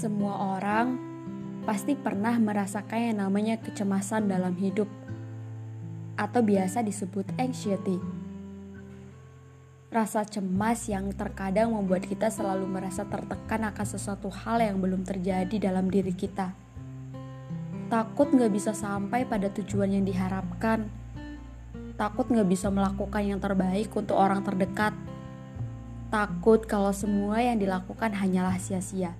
Semua orang pasti pernah merasakan yang namanya kecemasan dalam hidup atau biasa disebut anxiety. Rasa cemas yang terkadang membuat kita selalu merasa tertekan akan sesuatu hal yang belum terjadi dalam diri kita. Takut gak bisa sampai pada tujuan yang diharapkan. Takut gak bisa melakukan yang terbaik untuk orang terdekat. Takut kalau semua yang dilakukan hanyalah sia-sia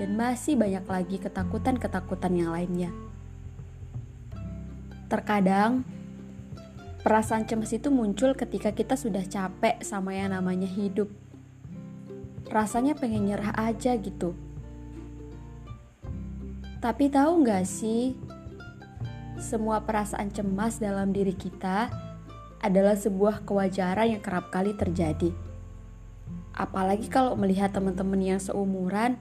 dan masih banyak lagi ketakutan-ketakutan yang lainnya. Terkadang, perasaan cemas itu muncul ketika kita sudah capek sama yang namanya hidup. Rasanya pengen nyerah aja gitu. Tapi tahu nggak sih, semua perasaan cemas dalam diri kita adalah sebuah kewajaran yang kerap kali terjadi. Apalagi kalau melihat teman-teman yang seumuran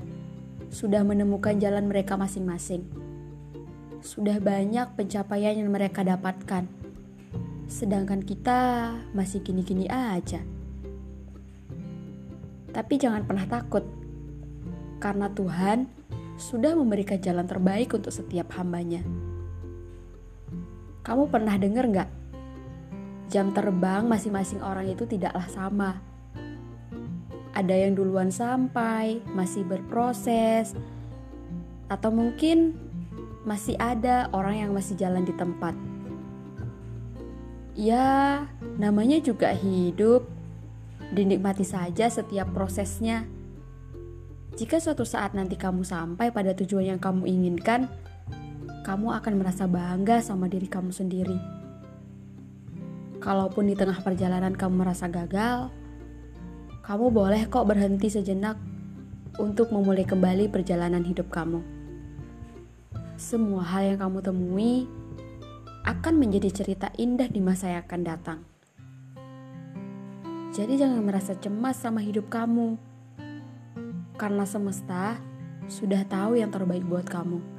sudah menemukan jalan mereka masing-masing. Sudah banyak pencapaian yang mereka dapatkan, sedangkan kita masih gini-gini aja. Tapi jangan pernah takut, karena Tuhan sudah memberikan jalan terbaik untuk setiap hambanya. Kamu pernah dengar nggak? Jam terbang masing-masing orang itu tidaklah sama ada yang duluan sampai, masih berproses, atau mungkin masih ada orang yang masih jalan di tempat. Ya, namanya juga hidup. Dinikmati saja setiap prosesnya. Jika suatu saat nanti kamu sampai pada tujuan yang kamu inginkan, kamu akan merasa bangga sama diri kamu sendiri. Kalaupun di tengah perjalanan kamu merasa gagal, kamu boleh kok berhenti sejenak untuk memulai kembali perjalanan hidup kamu. Semua hal yang kamu temui akan menjadi cerita indah di masa yang akan datang. Jadi jangan merasa cemas sama hidup kamu. Karena semesta sudah tahu yang terbaik buat kamu.